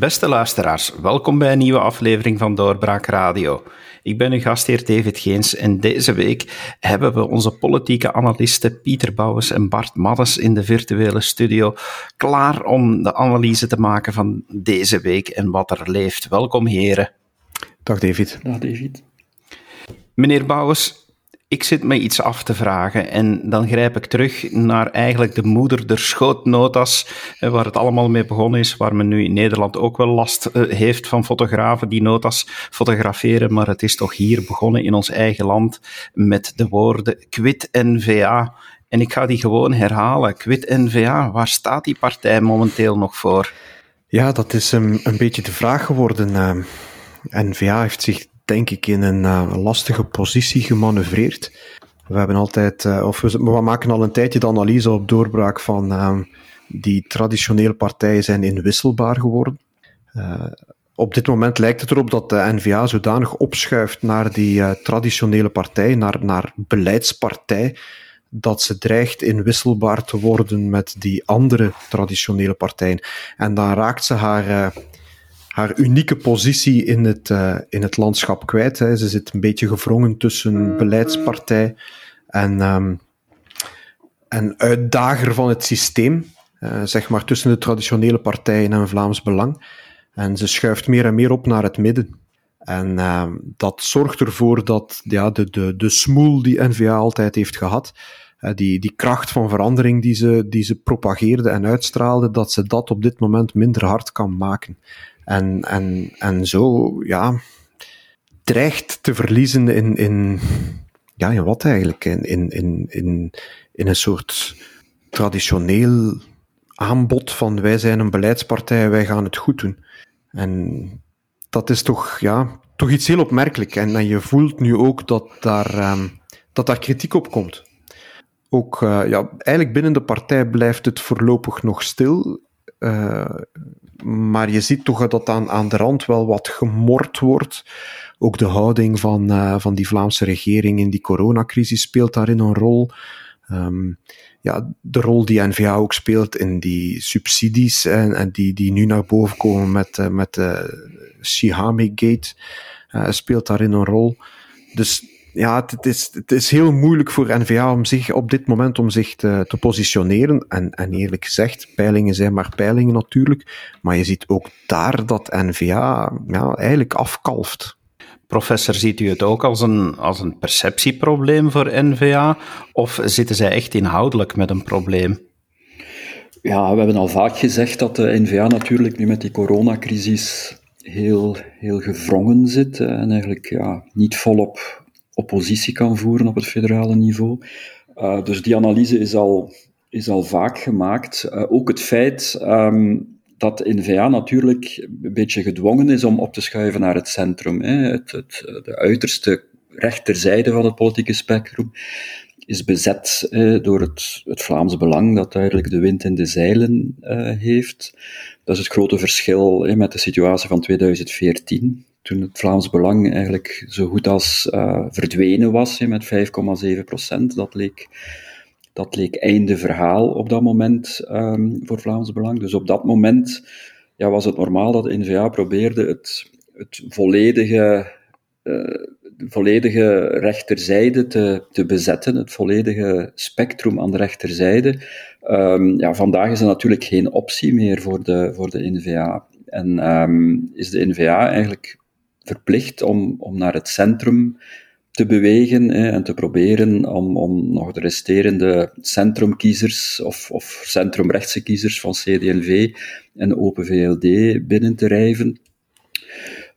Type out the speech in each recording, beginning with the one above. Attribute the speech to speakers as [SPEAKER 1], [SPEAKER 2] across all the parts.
[SPEAKER 1] Beste luisteraars, welkom bij een nieuwe aflevering van Doorbraak Radio. Ik ben uw gastheer David Geens en deze week hebben we onze politieke analisten Pieter Bouwens en Bart Maddes in de virtuele studio klaar om de analyse te maken van deze week en wat er leeft. Welkom heren.
[SPEAKER 2] Dag David.
[SPEAKER 3] Dag David.
[SPEAKER 1] Meneer Bouwens, ik zit me iets af te vragen en dan grijp ik terug naar eigenlijk de moeder der schootnotas, waar het allemaal mee begonnen is, waar men nu in Nederland ook wel last eh, heeft van fotografen die notas fotograferen, maar het is toch hier begonnen in ons eigen land met de woorden quit NVA. En ik ga die gewoon herhalen. Quit NVA, waar staat die partij momenteel nog voor?
[SPEAKER 2] Ja, dat is een, een beetje de vraag geworden. Uh, eh. NVA heeft zich denk ik, in een uh, lastige positie gemanoeuvreerd. We hebben altijd, uh, of we, we, maken al een tijdje de analyse op doorbraak van uh, die traditionele partijen zijn inwisselbaar geworden. op dit moment lijkt het erop dat de NVA zodanig opschuift naar die traditionele partij, naar, naar beleidspartij, dat ze dreigt inwisselbaar te worden met die andere traditionele partijen. En dan raakt ze haar haar unieke positie in het, uh, in het landschap kwijt. Hè. Ze zit een beetje gevrongen tussen beleidspartij en, um, en uitdager van het systeem. Uh, zeg maar tussen de traditionele partijen en Vlaams Belang. En ze schuift meer en meer op naar het midden. En uh, dat zorgt ervoor dat ja, de, de, de smoel die NVA altijd heeft gehad, uh, die, die kracht van verandering die ze, die ze propageerde en uitstraalde, dat ze dat op dit moment minder hard kan maken. En, en, en zo, ja, dreigt te verliezen in, in, ja, in wat eigenlijk? In, in, in, in, een soort traditioneel aanbod van wij zijn een beleidspartij, wij gaan het goed doen. En dat is toch, ja, toch iets heel opmerkelijk. En, en je voelt nu ook dat daar, um, dat daar kritiek op komt. Ook, uh, ja, eigenlijk binnen de partij blijft het voorlopig nog stil. Uh, maar je ziet toch dat aan, aan de rand wel wat gemord wordt. Ook de houding van, uh, van die Vlaamse regering in die coronacrisis speelt daarin een rol. Um, ja, de rol die NVA ook speelt in die subsidies en, en die, die nu naar boven komen met, uh, met de Shihami-gate, uh, speelt daarin een rol. Dus ja, het is, het is heel moeilijk voor NVA om zich op dit moment om zich te, te positioneren. En, en eerlijk gezegd, peilingen zijn maar peilingen natuurlijk. Maar je ziet ook daar dat NVA ja, eigenlijk afkalft.
[SPEAKER 1] Professor, ziet u het ook als een, als een perceptieprobleem voor NVA? Of zitten zij echt inhoudelijk met een probleem?
[SPEAKER 3] Ja, we hebben al vaak gezegd dat de NVA natuurlijk nu met die coronacrisis heel, heel gevrongen zit en eigenlijk ja, niet volop oppositie kan voeren op het federale niveau. Uh, dus die analyse is al, is al vaak gemaakt. Uh, ook het feit um, dat N-VA natuurlijk een beetje gedwongen is om op te schuiven naar het centrum. Hè. Het, het, de uiterste rechterzijde van het politieke spectrum is bezet eh, door het, het Vlaams Belang, dat duidelijk de wind in de zeilen uh, heeft. Dat is het grote verschil eh, met de situatie van 2014 toen het Vlaams Belang eigenlijk zo goed als uh, verdwenen was met 5,7 procent. Dat leek, dat leek einde verhaal op dat moment um, voor Vlaams Belang. Dus op dat moment ja, was het normaal dat de NVA probeerde het, het volledige, uh, volledige rechterzijde te, te bezetten, het volledige spectrum aan de rechterzijde. Um, ja, vandaag is dat natuurlijk geen optie meer voor de, voor de NVA. En um, is de NVA eigenlijk verplicht om, om naar het centrum te bewegen hè, en te proberen om, om nog de resterende centrumkiezers of, of centrumrechtse kiezers van CD&V en Open VLD binnen te rijven.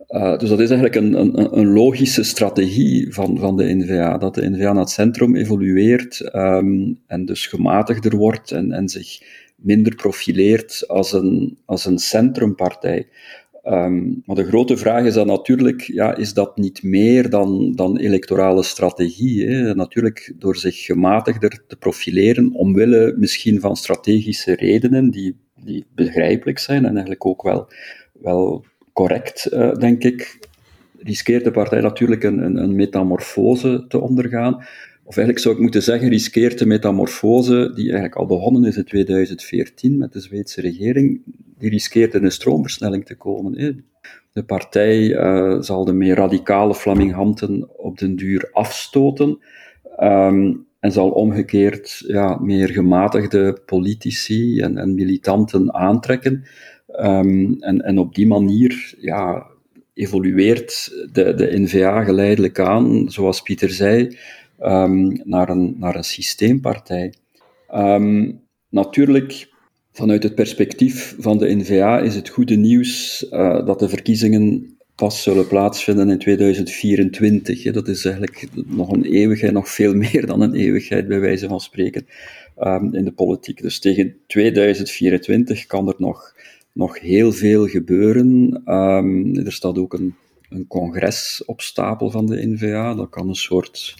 [SPEAKER 3] Uh, dus dat is eigenlijk een, een, een, logische strategie van, van de NVA, dat de NVA naar het centrum evolueert um, en dus gematigder wordt en, en zich minder profileert als een, als een centrumpartij. Um, maar de grote vraag is dan natuurlijk, ja, is dat niet meer dan, dan electorale strategie? Hè? Natuurlijk door zich gematigder te profileren, omwille misschien van strategische redenen die, die begrijpelijk zijn en eigenlijk ook wel, wel correct, uh, denk ik, riskeert de partij natuurlijk een, een, een metamorfose te ondergaan. Of eigenlijk zou ik moeten zeggen, riskeert de metamorfose, die eigenlijk al begonnen is in 2014 met de Zweedse regering, die riskeert in een stroomversnelling te komen. De partij uh, zal de meer radicale Flaminghamten op den duur afstoten um, en zal omgekeerd ja, meer gematigde politici en, en militanten aantrekken. Um, en, en op die manier ja, evolueert de, de NVA geleidelijk aan, zoals Pieter zei, um, naar, een, naar een systeempartij. Natuurlijk, vanuit het perspectief van de NVA is het goede nieuws uh, dat de verkiezingen pas zullen plaatsvinden in 2024. Dat is eigenlijk nog een eeuwigheid, nog veel meer dan een eeuwigheid, bij wijze van spreken, um, in de politiek. Dus tegen 2024 kan er nog, nog heel veel gebeuren. Um, er staat ook een, een congres op stapel van de NVA. Dat kan een soort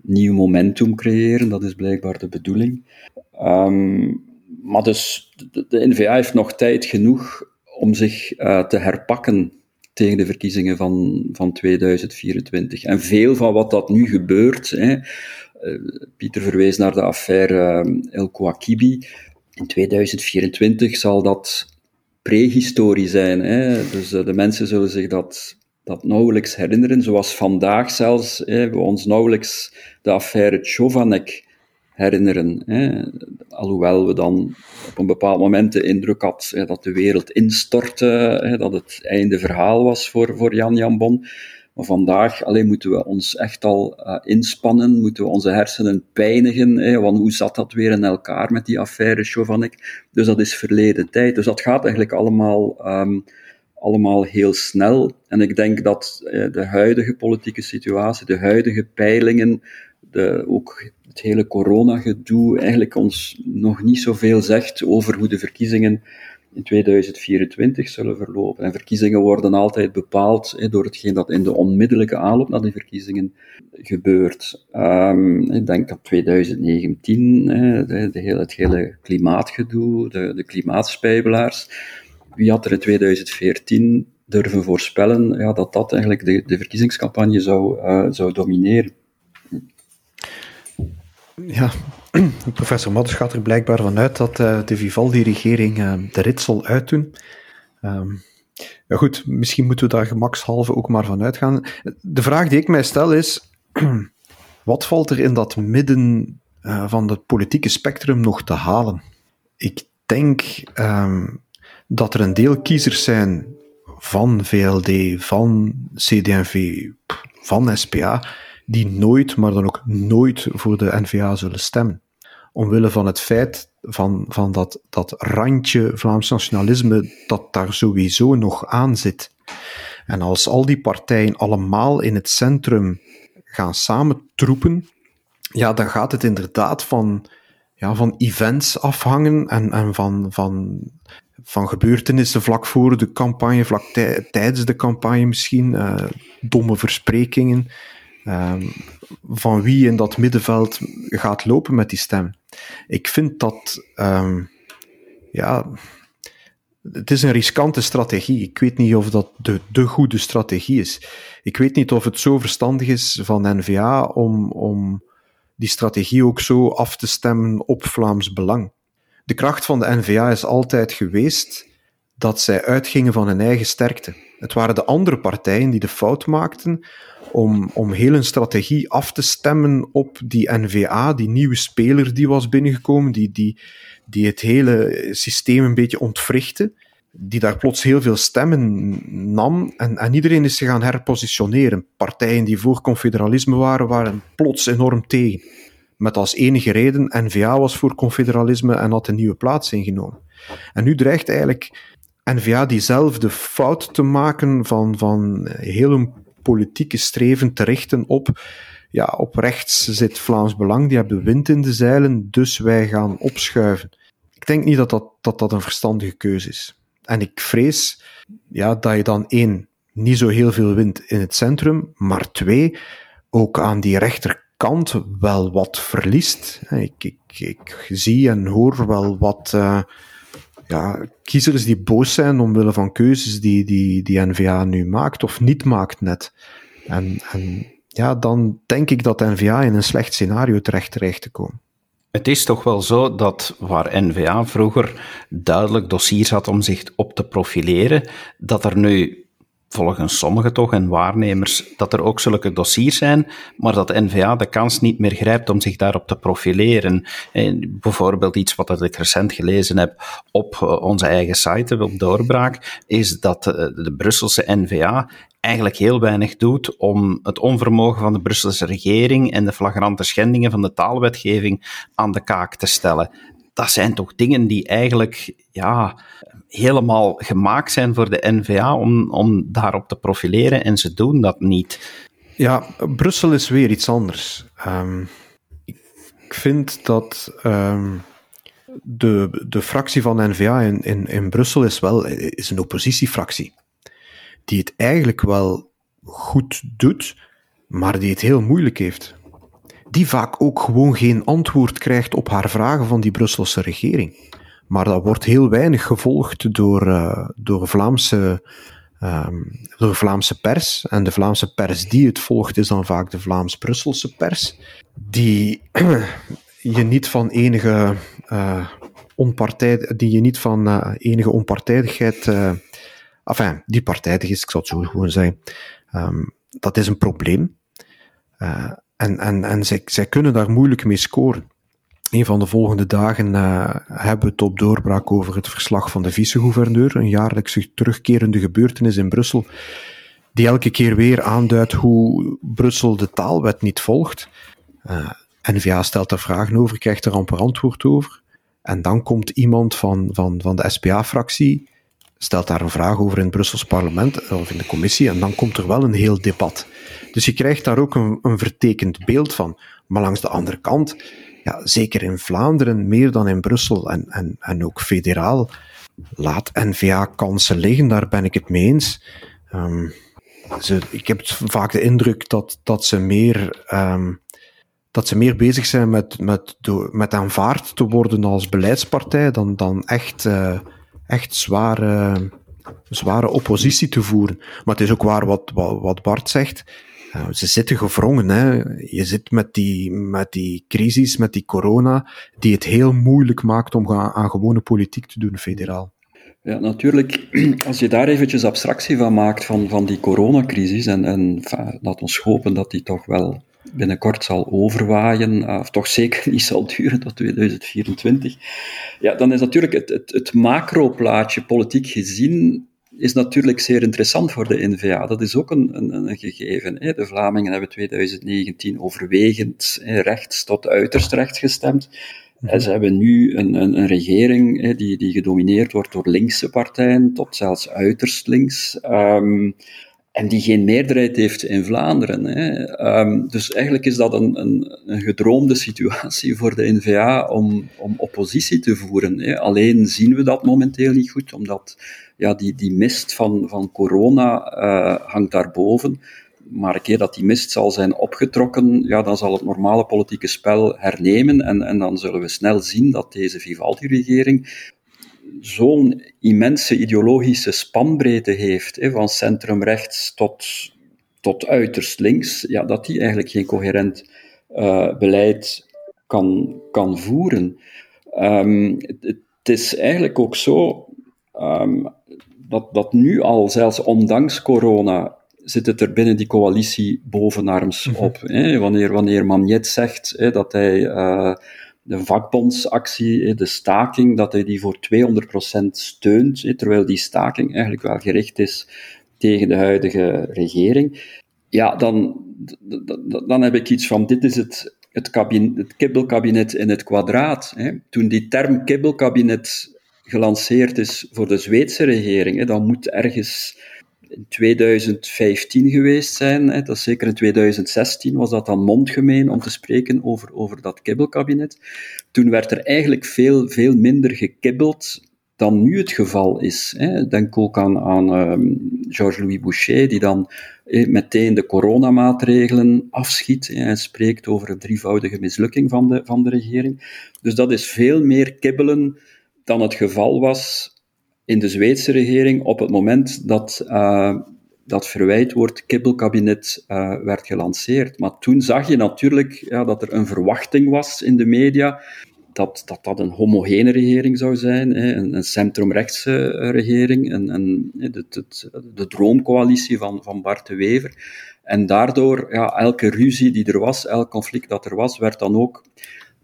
[SPEAKER 3] nieuw momentum creëren, dat is blijkbaar de bedoeling. Um, maar dus, de, de, NVA heeft nog tijd genoeg om zich uh, te herpakken tegen de verkiezingen van, van 2024. En veel van wat dat nu gebeurt, hè, uh, Pieter verwees naar de affaire uh, El Kouakibi, in 2024 zal dat prehistorie zijn. Hè. Dus de mensen zullen zich dat dat nauwelijks herinneren, zoals vandaag zelfs hè, we ons nauwelijks de affaire Chovanec herinneren. Hè. Alhoewel we dan op een bepaald moment de indruk had dat de wereld instortte, hè, dat het einde verhaal was voor, voor Jan Jan Bon. Maar vandaag alleen moeten we ons echt al uh, inspannen, moeten we onze hersenen pijnigen, hè, want hoe zat dat weer in elkaar met die affaire Chovanec? Dus dat is verleden tijd. Dus dat gaat eigenlijk allemaal um, allemaal heel snel. En ik denk dat eh, de huidige politieke situatie, de huidige peilingen, de, ook het hele coronagedoe eigenlijk ons nog niet zoveel zegt over hoe de verkiezingen in 2024 zullen verlopen. En verkiezingen worden altijd bepaald door hetgeen dat in de onmiddellijke aanloop naar die verkiezingen gebeurt. Um, ik denk aan 2019, de, het hele klimaatgedoe, de, de klimaatspijbelaars wie had er in 2014 durven voorspellen ja, dat dat eigenlijk de, de verkiezingscampagne zou, uh, zou domineren?
[SPEAKER 2] Ja, professor Madders gaat er blijkbaar vanuit dat uh, de Vivaldi-regering uh, de rit zal uitdoen. Um, ja goed, misschien moeten we daar gemakshalve ook maar van uitgaan. De vraag die ik mij stel is, wat valt er in dat midden van het politieke spectrum nog te halen? Ik denk um, dat er een deel kiezers zijn van VLD, van CD&V, van SPA, die nooit, maar dan ook nooit voor de NVA zullen stemmen. Omwille van het feit van, van dat, dat randje Vlaams nationalisme dat daar sowieso nog aan zit. En als al die partijen allemaal in het centrum gaan samentroepen, ja, dan gaat het inderdaad van, ja, van events afhangen en, en van, van van gebeurtenissen vlak voor de campagne, vlak tijdens de campagne misschien, uh, domme versprekingen, uh, van wie in dat middenveld gaat lopen met die stem. Ik vind dat, um, ja, het is een riskante strategie. Ik weet niet of dat de, de goede strategie is. Ik weet niet of het zo verstandig is van NVA om, om die strategie ook zo af te stemmen op Vlaams Belang de kracht van de NVA is altijd geweest dat zij uitgingen van hun eigen sterkte. Het waren de andere partijen die de fout maakten om, om heel een strategie af te stemmen op die NVA, die nieuwe speler die was binnengekomen, die, die, die het hele systeem een beetje ontwrichtte, die daar plots heel veel stemmen nam en, en iedereen is zich gaan herpositioneren. Partijen die voor confederalisme waren, waren plots enorm tegen met als enige reden N-VA was voor confederalisme en had een nieuwe plaats ingenomen. En nu dreigt eigenlijk N-VA diezelfde fout te maken van, van heel een politieke streven te richten op, ja, op rechts zit Vlaams Belang, die hebben wind in de zeilen, dus wij gaan opschuiven. Ik denk niet dat dat, dat, dat een verstandige keuze is. En ik vrees ja, dat je dan één, niet zo heel veel wind in het centrum, maar twee, ook aan die rechterkant kant wel wat verliest. Ik, ik, ik zie en hoor wel wat uh, ja, kiezers die boos zijn omwille van keuzes die, die, die NVA nu maakt of niet maakt net. En, en ja, dan denk ik dat NVA in een slecht scenario terecht terecht te komen.
[SPEAKER 1] Het is toch wel zo dat waar NVA vroeger duidelijk dossiers had om zich op te profileren, dat er nu volgens sommigen toch en waarnemers dat er ook zulke dossiers zijn, maar dat NVA de kans niet meer grijpt om zich daarop te profileren. En bijvoorbeeld iets wat ik recent gelezen heb op eh, onze eigen site, op Doorbraak, is dat eh, de Brusselse NVA eigenlijk heel weinig doet om het onvermogen van de Brusselse regering en de flagrante schendingen van de taalwetgeving aan de kaak te stellen. Dat zijn toch dingen die eigenlijk ja, helemaal gemaakt zijn voor de NVA om, om daarop te profileren en ze doen dat niet.
[SPEAKER 2] Ja, Brussel is weer iets anders. Ehm, ik vind dat ehm, de, de fractie van NVA in, in, in Brussel is wel is een oppositiefractie die het eigenlijk wel goed doet, maar die het heel moeilijk heeft. Die vaak ook gewoon geen antwoord krijgt op haar vragen van die Brusselse regering. Maar dat wordt heel weinig gevolgd door, uh, door, Vlaamse, um, door Vlaamse pers. En de Vlaamse pers die het volgt, is dan vaak de Vlaams-Brusselse pers. Die je niet van enige uh, onpartij, die je niet van uh, enige onpartijdigheid enfin, die partijdig is, ik zal het zo gewoon zeggen. Um, dat is een probleem. En en, en zij kunnen daar moeilijk mee scoren. Een van de volgende dagen uh, hebben we het op doorbraak over het verslag van de vice-gouverneur, een jaarlijks terugkerende gebeurtenis in Brussel, die elke keer weer aanduidt hoe Brussel de taalwet niet volgt. Uh, N-VA stelt daar vragen over, krijgt er amper antwoord over. En dan komt iemand van, van, van de SPA-fractie stelt daar een vraag over in het Brussels parlement of in de commissie en dan komt er wel een heel debat. Dus je krijgt daar ook een, een vertekend beeld van. Maar langs de andere kant, zeker in Vlaanderen, meer dan in Brussel en, en, en ook federaal, laat N-VA kansen liggen, daar ben ik het mee eens. Um, ze, ik heb vaak de indruk dat, dat ze meer um, dat ze meer bezig zijn met, met, met aanvaard te worden als beleidspartij dan, dan echt uh, echt zware, zware oppositie te voeren. Maar het is ook waar wat, wat Bart zegt. Uh, ze zitten gevrongen. Hè. Je zit met die, met die crisis, met die corona, die het heel moeilijk maakt om aan, aan gewone politiek te doen, federaal.
[SPEAKER 3] Ja, natuurlijk, als je daar eventjes abstractie van maakt, van, van die coronacrisis, en, en laat ons hopen dat die toch wel binnenkort zal overwaaien, eh, of toch zeker niet zal duren tot 2024, ja, dan is natuurlijk het, het, het macroplaatje politiek gezien is natuurlijk zeer interessant voor de NVA. Dat is ook een, een, een gegeven. Hè. De Vlamingen hebben 2019 overwegend hè, rechts tot uiterst rechts gestemd. En ze hebben nu een, een, een regering hè, die, die gedomineerd wordt door linkse partijen, tot zelfs uiterst links. Um, en die geen meerderheid heeft in Vlaanderen. Hè. Um, dus eigenlijk is dat een, een, een, gedroomde situatie voor de NVA om, om oppositie te voeren. Hè. Alleen zien we dat momenteel niet goed, omdat ja, die, die mist van, van corona uh, hangt daarboven. Maar een keer dat die mist zal zijn opgetrokken, ja, dan zal het normale politieke spel hernemen en, en dan zullen we snel zien dat deze Vivaldi-regering zo'n immense ideologische spanbreedte heeft, hè, van centrumrechts tot, tot uiterst links, ja, dat die eigenlijk geen coherent uh, beleid kan, kan voeren. Um, het, is eigenlijk ook zo um, dat, dat nu al, zelfs ondanks corona, zit het er binnen die coalitie bovenarms mhm. op. hè? Wanneer, wanneer Magnet zegt hè, dat hij uh, de vakbondsactie, de staking, dat hij die voor 200% steunt, terwijl die staking eigenlijk wel gericht is tegen de huidige regering. Ja, dan, dan heb ik iets van, dit is het, het, kabinet, het kibbelkabinet in het kwadraat. Toen die term kibbelkabinet gelanceerd is voor de Zweedse regering, dan moet ergens in 2015 geweest zijn. Dat zeker in 2016 was dat dan mondgemeen om te spreken over, over dat kibbelkabinet. Toen werd er eigenlijk veel, veel minder gekibbeld dan nu het geval is. Denk ook aan, aan um, Georges-Louis Boucher, die dan eh, meteen de coronamaatregelen afschiet en spreekt over een drievoudige mislukking van de, van de regering. Dus dat is veel meer kibbelen dan het geval was in de Zweedse regering op het moment dat uh, dat verwijtwoord kibbelkabinet uh, werd gelanceerd. Maar toen zag je natuurlijk ja, dat er een verwachting was in de media dat dat, dat een homogene regering zou zijn, hè, een, een centrumrechtse regering, een, een, de, de, de droomcoalitie van, van Bart de Wever. En daardoor, ja, elke ruzie die er was, elk conflict dat er was, werd dan ook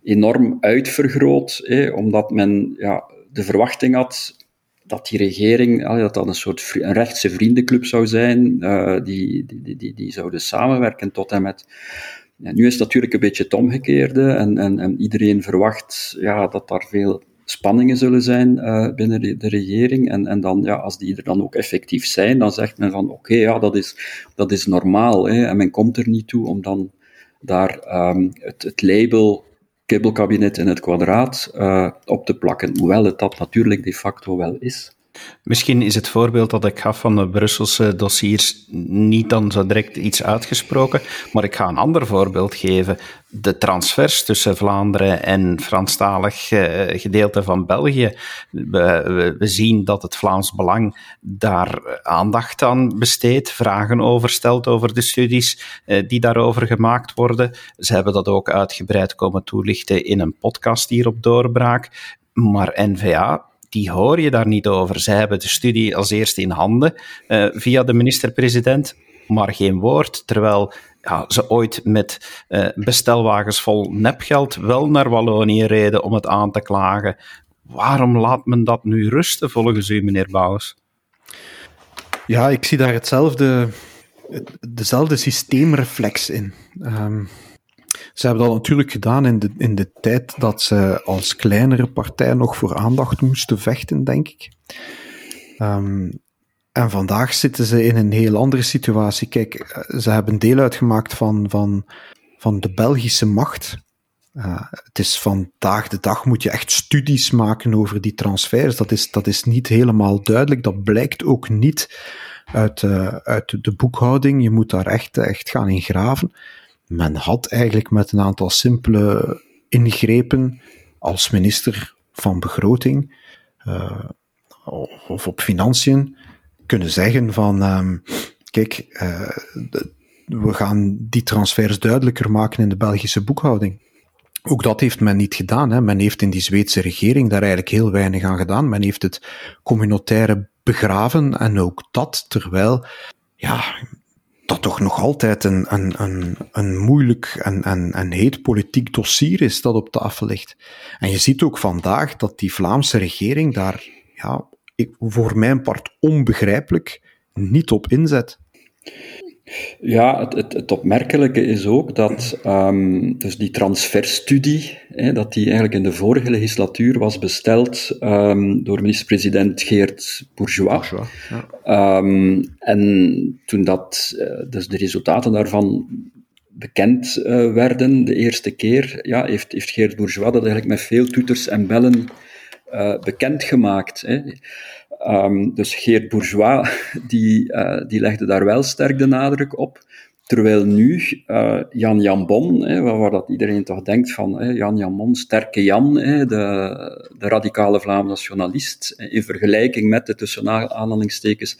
[SPEAKER 3] enorm uitvergroot, hè, omdat men ja, de verwachting had dat die regering, dat dat een soort een rechtse vriendenclub zou zijn, uh, die, die, die, die zouden samenwerken tot en met. Ja, nu is het natuurlijk een beetje het omgekeerde en, en, en iedereen verwacht ja, dat daar veel spanningen zullen zijn uh, binnen de, regering. En, en dan, ja, als die er dan ook effectief zijn, dan zegt men van oké, ja, dat is, dat is normaal. Hè, en men komt er niet toe om dan daar um, het, het label kibbelkabinet in het kwadraat uh, op te plakken, hoewel het dat natuurlijk de facto wel is.
[SPEAKER 1] Misschien is het voorbeeld dat ik gaf van de Brusselse dossiers niet dan zo direct iets uitgesproken, maar ik ga een ander voorbeeld geven. De transfers tussen Vlaanderen en Franstalig eh, gedeelte van België. We, zien dat het Vlaams Belang daar aandacht aan besteedt, vragen over stelt over de studies eh, die daarover gemaakt worden. Ze hebben dat ook uitgebreid komen toelichten in een podcast hier op Doorbraak. Maar NVA die hoor je daar niet over. Zij hebben de studie als eerste in handen uh, via de minister-president, maar geen woord. Terwijl ja, ze ooit met uh, bestelwagens vol nepgeld wel naar Wallonië reden om het aan te klagen. Waarom laat men dat nu rusten, volgens u, meneer Bouwens?
[SPEAKER 2] Ja, ik zie daar hetzelfde, dezelfde systeemreflex in. Um, ze hebben dat natuurlijk gedaan in de, in de tijd dat ze als kleinere partij nog voor aandacht moesten vechten, denk ik. Um, en vandaag zitten ze in een heel andere situatie. Kijk, eh, ze hebben deel uitgemaakt van, van, van de Belgische macht. Uh, het is vandaag de dag moet je echt studies maken over die transfers. Dat is, dat is niet helemaal duidelijk. Dat blijkt ook niet uit, uh, uit de boekhouding. Je moet daar echt, echt gaan in graven men had eigenlijk met een aantal simpele ingrepen als minister van begroting uh, of op financiën kunnen zeggen van um, kijk, uh, we gaan die transfers duidelijker maken in de Belgische boekhouding. Ook dat heeft men niet gedaan. Hè. Men heeft in die Zweedse regering daar eigenlijk heel weinig aan gedaan. Men heeft het communautaire begraven en ook dat terwijl ja, dat toch nog altijd een, een, een, een moeilijk en, en, en heet politiek dossier is dat op tafel ligt. En je ziet ook vandaag dat die Vlaamse regering daar, ja, ik, voor mijn part onbegrijpelijk, niet op inzet.
[SPEAKER 3] Ja, het, het, het, opmerkelijke is ook dat um, dus die transferstudie, hè, dat die eigenlijk in de vorige legislatuur was besteld um, door minister-president Geert Bourgeois. Bourgeois ja. um, en toen dat, uh, dus de resultaten daarvan bekend uh, werden, de eerste keer, ja, heeft, heeft Geert Bourgeois dat eigenlijk met veel toeters en bellen uh, bekendgemaakt. Hè. Um, dus Geert Bourgeois, die, uh, die legde daar wel sterk de nadruk op. Terwijl nu uh, Jan Jan Bon, hè, waar, dat iedereen toch denkt van hè, Jan Jan Bon, sterke Jan, de, de radicale Vlaamse nationalist, in vergelijking met de tussen aanhalingstekens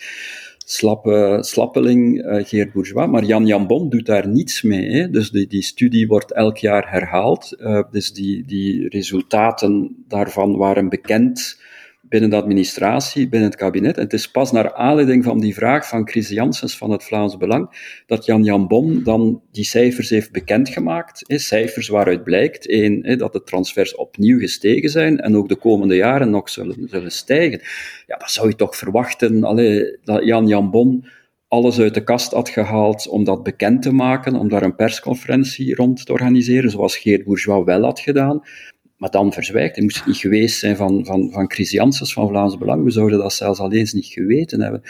[SPEAKER 3] slappe, slappeling Geert Bourgeois. Maar Jan Jan Bon doet daar niets mee. Dus die, die studie wordt elk jaar herhaald. Dus die, die resultaten daarvan waren bekend binnen de administratie, binnen het kabinet. En het is pas naar aanleiding van die vraag van Chris Janssens van het Vlaams Belang dat Jan Jan Bon dan die cijfers heeft bekendgemaakt. Cijfers waaruit blijkt, één, dat de transfers opnieuw gestegen zijn en ook de komende jaren nog zullen, zullen stijgen. Ja, dan zou je toch verwachten dat Jan Jan Bon alles uit de kast had gehaald om dat bekend te maken, om daar een persconferentie rond te organiseren, zoals Geert Bourgeois wel had gedaan maar dan verzwijgt. Het moest niet geweest zijn van, van, van Chris van Vlaams Belang. We zouden dat zelfs alleen niet geweten hebben.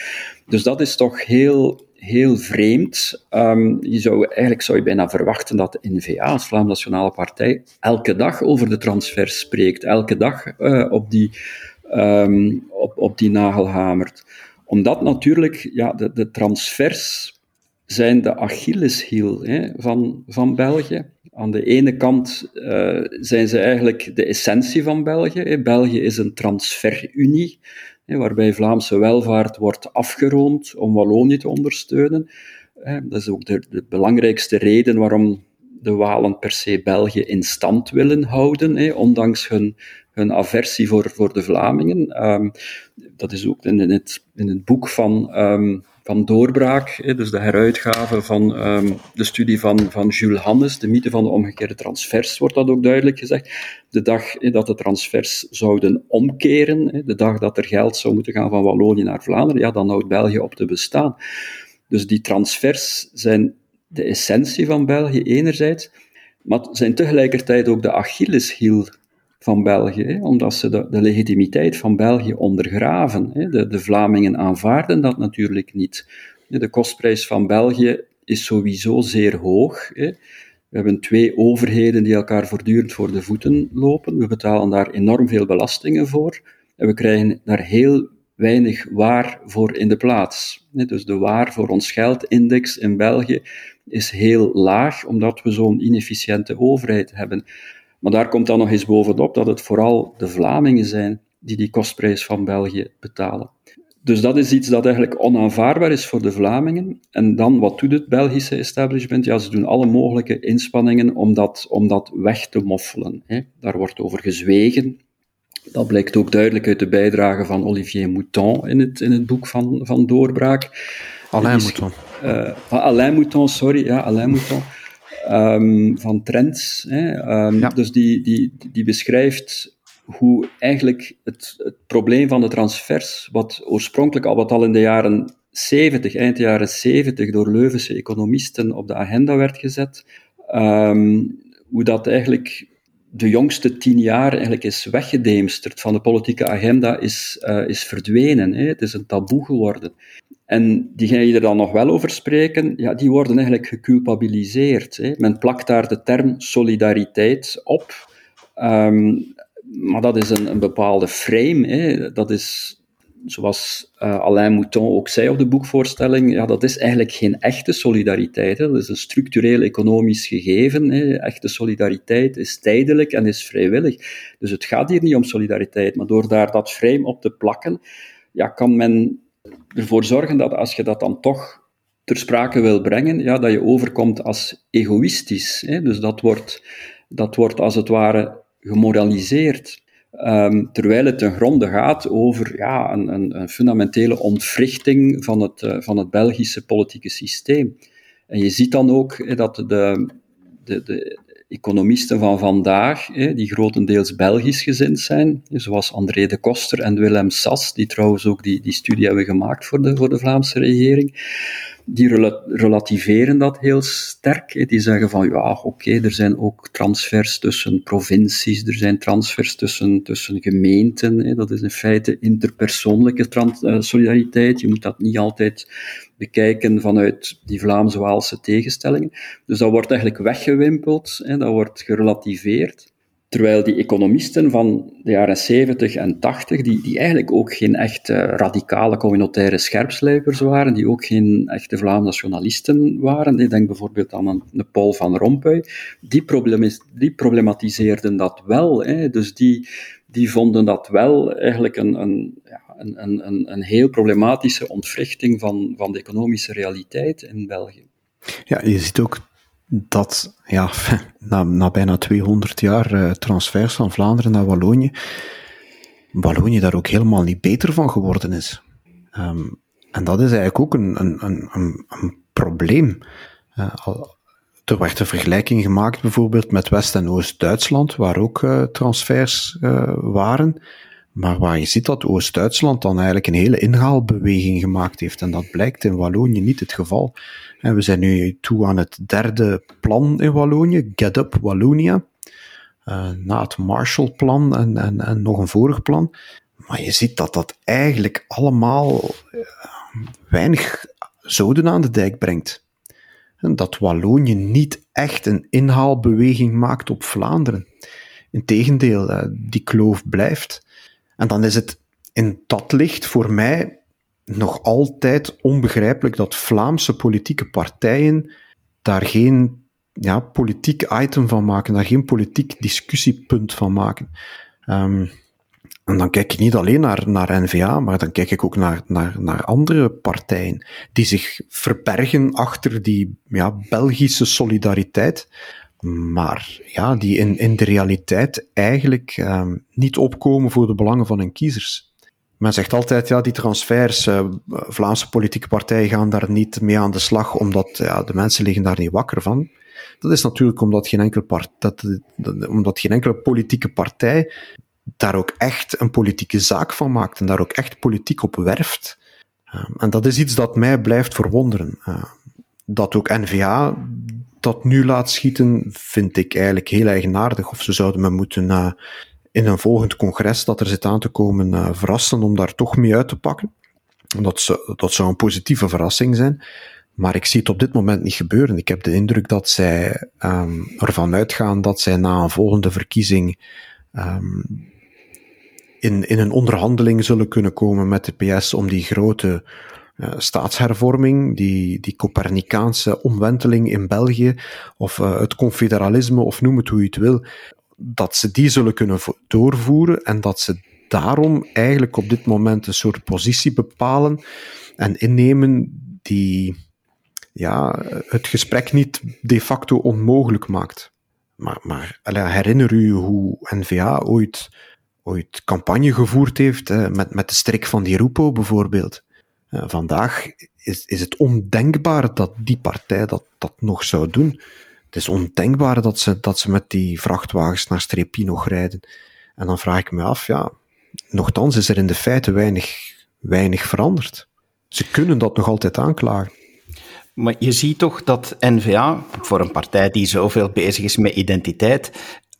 [SPEAKER 3] Dus dat is toch heel, heel vreemd. Um, je zou, eigenlijk zou je bijna verwachten dat de NVA, als Vlaams Nationale Partij, elke dag over de transfers spreekt. Elke dag uh, op, die, um, op, op die nagel hamert. Omdat natuurlijk ja, de, de transfers zijn de Achilleshiel hè, van, van België. Aan de ene kant uh, zijn ze eigenlijk de essentie van België. België is een transferunie, waarbij Vlaamse welvaart wordt afgeroomd om Wallonië te ondersteunen. Dat is ook de, de belangrijkste reden waarom de Walen per se België in stand willen houden, ondanks hun, hun aversie voor, voor de Vlamingen. Um, dat is ook in, het, in het boek van, um, van Doorbraak, dus de heruitgave van um, de studie van, van Jules Hannes, de mythe van de omgekeerde transfers, wordt dat ook duidelijk gezegd. De dag dat de transfers zouden omkeren, de dag dat er geld zou moeten gaan van Wallonië naar Vlaanderen, ja, dan houdt België op te bestaan. Dus die transfers zijn de essentie van België enerzijds, maar zijn tegelijkertijd ook de Achilleshiel van België, omdat ze de, de, legitimiteit van België ondergraven. De, de, Vlamingen aanvaarden dat natuurlijk niet. De kostprijs van België is sowieso zeer hoog. We hebben twee overheden die elkaar voortdurend voor de voeten lopen. We betalen daar enorm veel belastingen voor. En we krijgen daar heel weinig waar voor in de plaats. Dus de waar voor ons geldindex in België is heel laag, omdat we zo'n inefficiënte overheid hebben. Maar daar komt dan nog eens bovenop dat het vooral de Vlamingen zijn die die kostprijs van België betalen. Dus dat is iets dat eigenlijk onaanvaardbaar is voor de Vlamingen. En dan, wat doet het Belgische establishment? Ja, ze doen alle mogelijke inspanningen om dat, om dat weg te moffelen. Hè. Daar wordt over gezwegen. Dat blijkt ook duidelijk uit de bijdrage van Olivier Mouton in het, in het boek van, van Doorbraak.
[SPEAKER 2] Alain Mouton.
[SPEAKER 3] Uh, Alain Mouton, sorry, ja, Alain Mouton. Um, van Trends. Hè. Um, Dus die, die, die beschrijft hoe eigenlijk het, het probleem van de transfers, wat oorspronkelijk al wat al in de jaren 70, eind jaren 70, door Leuvense economisten op de agenda werd gezet, um, hoe dat eigenlijk de jongste tien jaar eigenlijk is weggedeemsterd van de politieke agenda, is, uh, is verdwenen. Hè. Het is een taboe geworden. En diegenen die er dan nog wel over spreken, ja, die worden eigenlijk geculpabiliseerd. Hè. Men plakt daar de term solidariteit op, um, maar dat is een, een bepaalde frame. Hè. Dat is, zoals uh, Alain Mouton ook zei op de boekvoorstelling, ja, dat is eigenlijk geen echte solidariteit. Hè. Dat is een structureel economisch gegeven. Hè. Echte solidariteit is tijdelijk en is vrijwillig. Dus het gaat hier niet om solidariteit, maar door daar dat frame op te plakken, ja, kan men ervoor zorgen dat als je dat dan toch ter sprake wil brengen, ja, dat je overkomt als egoïstisch. Hè? Dus dat wordt, dat wordt als het ware gemoraliseerd. Um, terwijl het ten gronde gaat over ja, een, een, een fundamentele ontwrichting van het, uh, van het Belgische politieke systeem. En je ziet dan ook dat de, de, de, economisten van vandaag, die grotendeels Belgisch gezind zijn, zoals André de Koster en Willem Sas, die trouwens ook die, die studie hebben gemaakt voor de, voor de Vlaamse regering, die relativeren dat heel sterk. Die zeggen van ja, oké, er zijn ook transfers tussen provincies, er zijn transfers tussen, tussen gemeenten. Dat is in feite interpersoonlijke eh, solidariteit. Je moet dat niet altijd bekijken vanuit die Vlaams-Waalse tegenstellingen. Dus dat wordt eigenlijk weggewimpeld, dat wordt gerelativeerd. Terwijl die economisten van de jaren 70 en 80, die, die eigenlijk ook geen echt radicale communautaire scherpslijpers waren, die ook geen echte Vlaamse nationalisten waren, ik denk bijvoorbeeld aan een, een Paul van Rompuy, die, die problematiseerden dat wel. Hè. Dus die, die vonden dat wel eigenlijk een, een, ja, een, een, een heel problematische ontwrichting van, van de economische realiteit in België.
[SPEAKER 2] Ja, je ziet ook dat ja, na, na bijna 200 jaar uh, transfers van Vlaanderen naar Wallonië, Wallonië daar ook helemaal niet beter van geworden is. Um, en dat is eigenlijk ook een, een, een, een probleem. Uh, er werd een vergelijking gemaakt bijvoorbeeld met West- en Oost-Duitsland, waar ook uh, transfers waren. Maar waar je ziet dat Oost-Duitsland dan eigenlijk een hele inhaalbeweging gemaakt heeft. En dat blijkt in Wallonië niet het geval. En we zijn nu toe aan het derde plan in Wallonië, Get Up Wallonia. Uh, na het Marshallplan en, en, en nog een vorig plan. Maar je ziet dat dat eigenlijk allemaal uh, weinig zoden aan de dijk brengt. En dat Wallonië niet echt een inhaalbeweging maakt op Vlaanderen. Integendeel, uh, die kloof blijft. En dan is het in dat licht voor mij nog altijd onbegrijpelijk dat Vlaamse politieke partijen daar geen ja, politiek item van maken, daar geen politiek discussiepunt van maken. Um, en dan kijk ik niet alleen naar, naar NVA, maar dan kijk ik ook naar, naar, naar andere partijen die zich verbergen achter die ja, Belgische solidariteit, maar ja, die in, in de realiteit eigenlijk um, niet opkomen voor de belangen van hun kiezers. Men zegt altijd, ja, die transfers, uh, Vlaamse politieke partijen gaan daar niet mee aan de slag, omdat ja, de mensen liggen daar niet wakker van. Dat is natuurlijk omdat geen enkele, part, dat, dat, omdat geen enkele politieke partij daar ook echt een politieke zaak van maakt en daar ook echt politiek op werft. Uh, en dat is iets dat mij blijft verwonderen. Uh, dat ook NVA dat nu laat schieten, vind ik eigenlijk heel eigenaardig. Of ze zouden me moeten uh, in een volgend congres dat er zit aan te komen verrassen om daar toch mee uit te pakken. Dat, dat zou een positieve verrassing zijn. Maar ik zie het op dit moment niet gebeuren. Ik heb de indruk dat zij um, ervan uitgaan dat zij na een volgende verkiezing um, in, in een onderhandeling zullen kunnen komen met de PS om die grote uh, staatshervorming, die, die Copernicaanse omwenteling in België, of uh, het confederalisme, of noem het hoe je het wil, dat ze die zullen kunnen doorvoeren en dat ze daarom eigenlijk op dit moment een soort positie bepalen en innemen die ja, het gesprek niet de facto onmogelijk maakt. Maar, maar herinner u hoe N-VA ooit, ooit campagne gevoerd heeft met, met de strik van die Rupo bijvoorbeeld. Uh, vandaag is, is het ondenkbaar dat die partij dat, dat nog zou doen. Het is ondenkbaar dat ze, dat ze met die vrachtwagens naar Strepi nog rijden. En dan vraag ik me af, ja, nochtans is er in de feiten weinig, weinig veranderd. Ze kunnen dat nog altijd aanklagen.
[SPEAKER 1] Maar je ziet toch dat N-VA, voor een partij die zoveel bezig is met identiteit,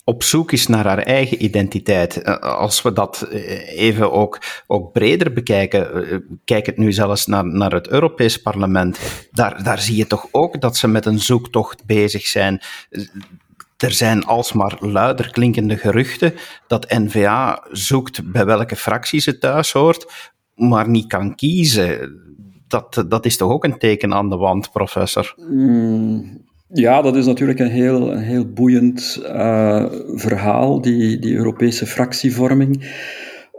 [SPEAKER 1] op zoek is naar haar eigen identiteit. Eh, als we dat eh, even ook, ook breder bekijken, eh, kijk het nu zelfs naar, naar het Europees Parlement, daar, daar zie je toch ook dat ze met een zoektocht bezig zijn. Er zijn alsmaar luider klinkende geruchten dat N-VA zoekt bij welke fractie ze thuis hoort, maar niet kan kiezen dat, dat is toch ook een teken aan de wand, professor?
[SPEAKER 3] Mm, ja, dat is natuurlijk een heel, een heel boeiend uh, verhaal, die, die Europese fractievorming.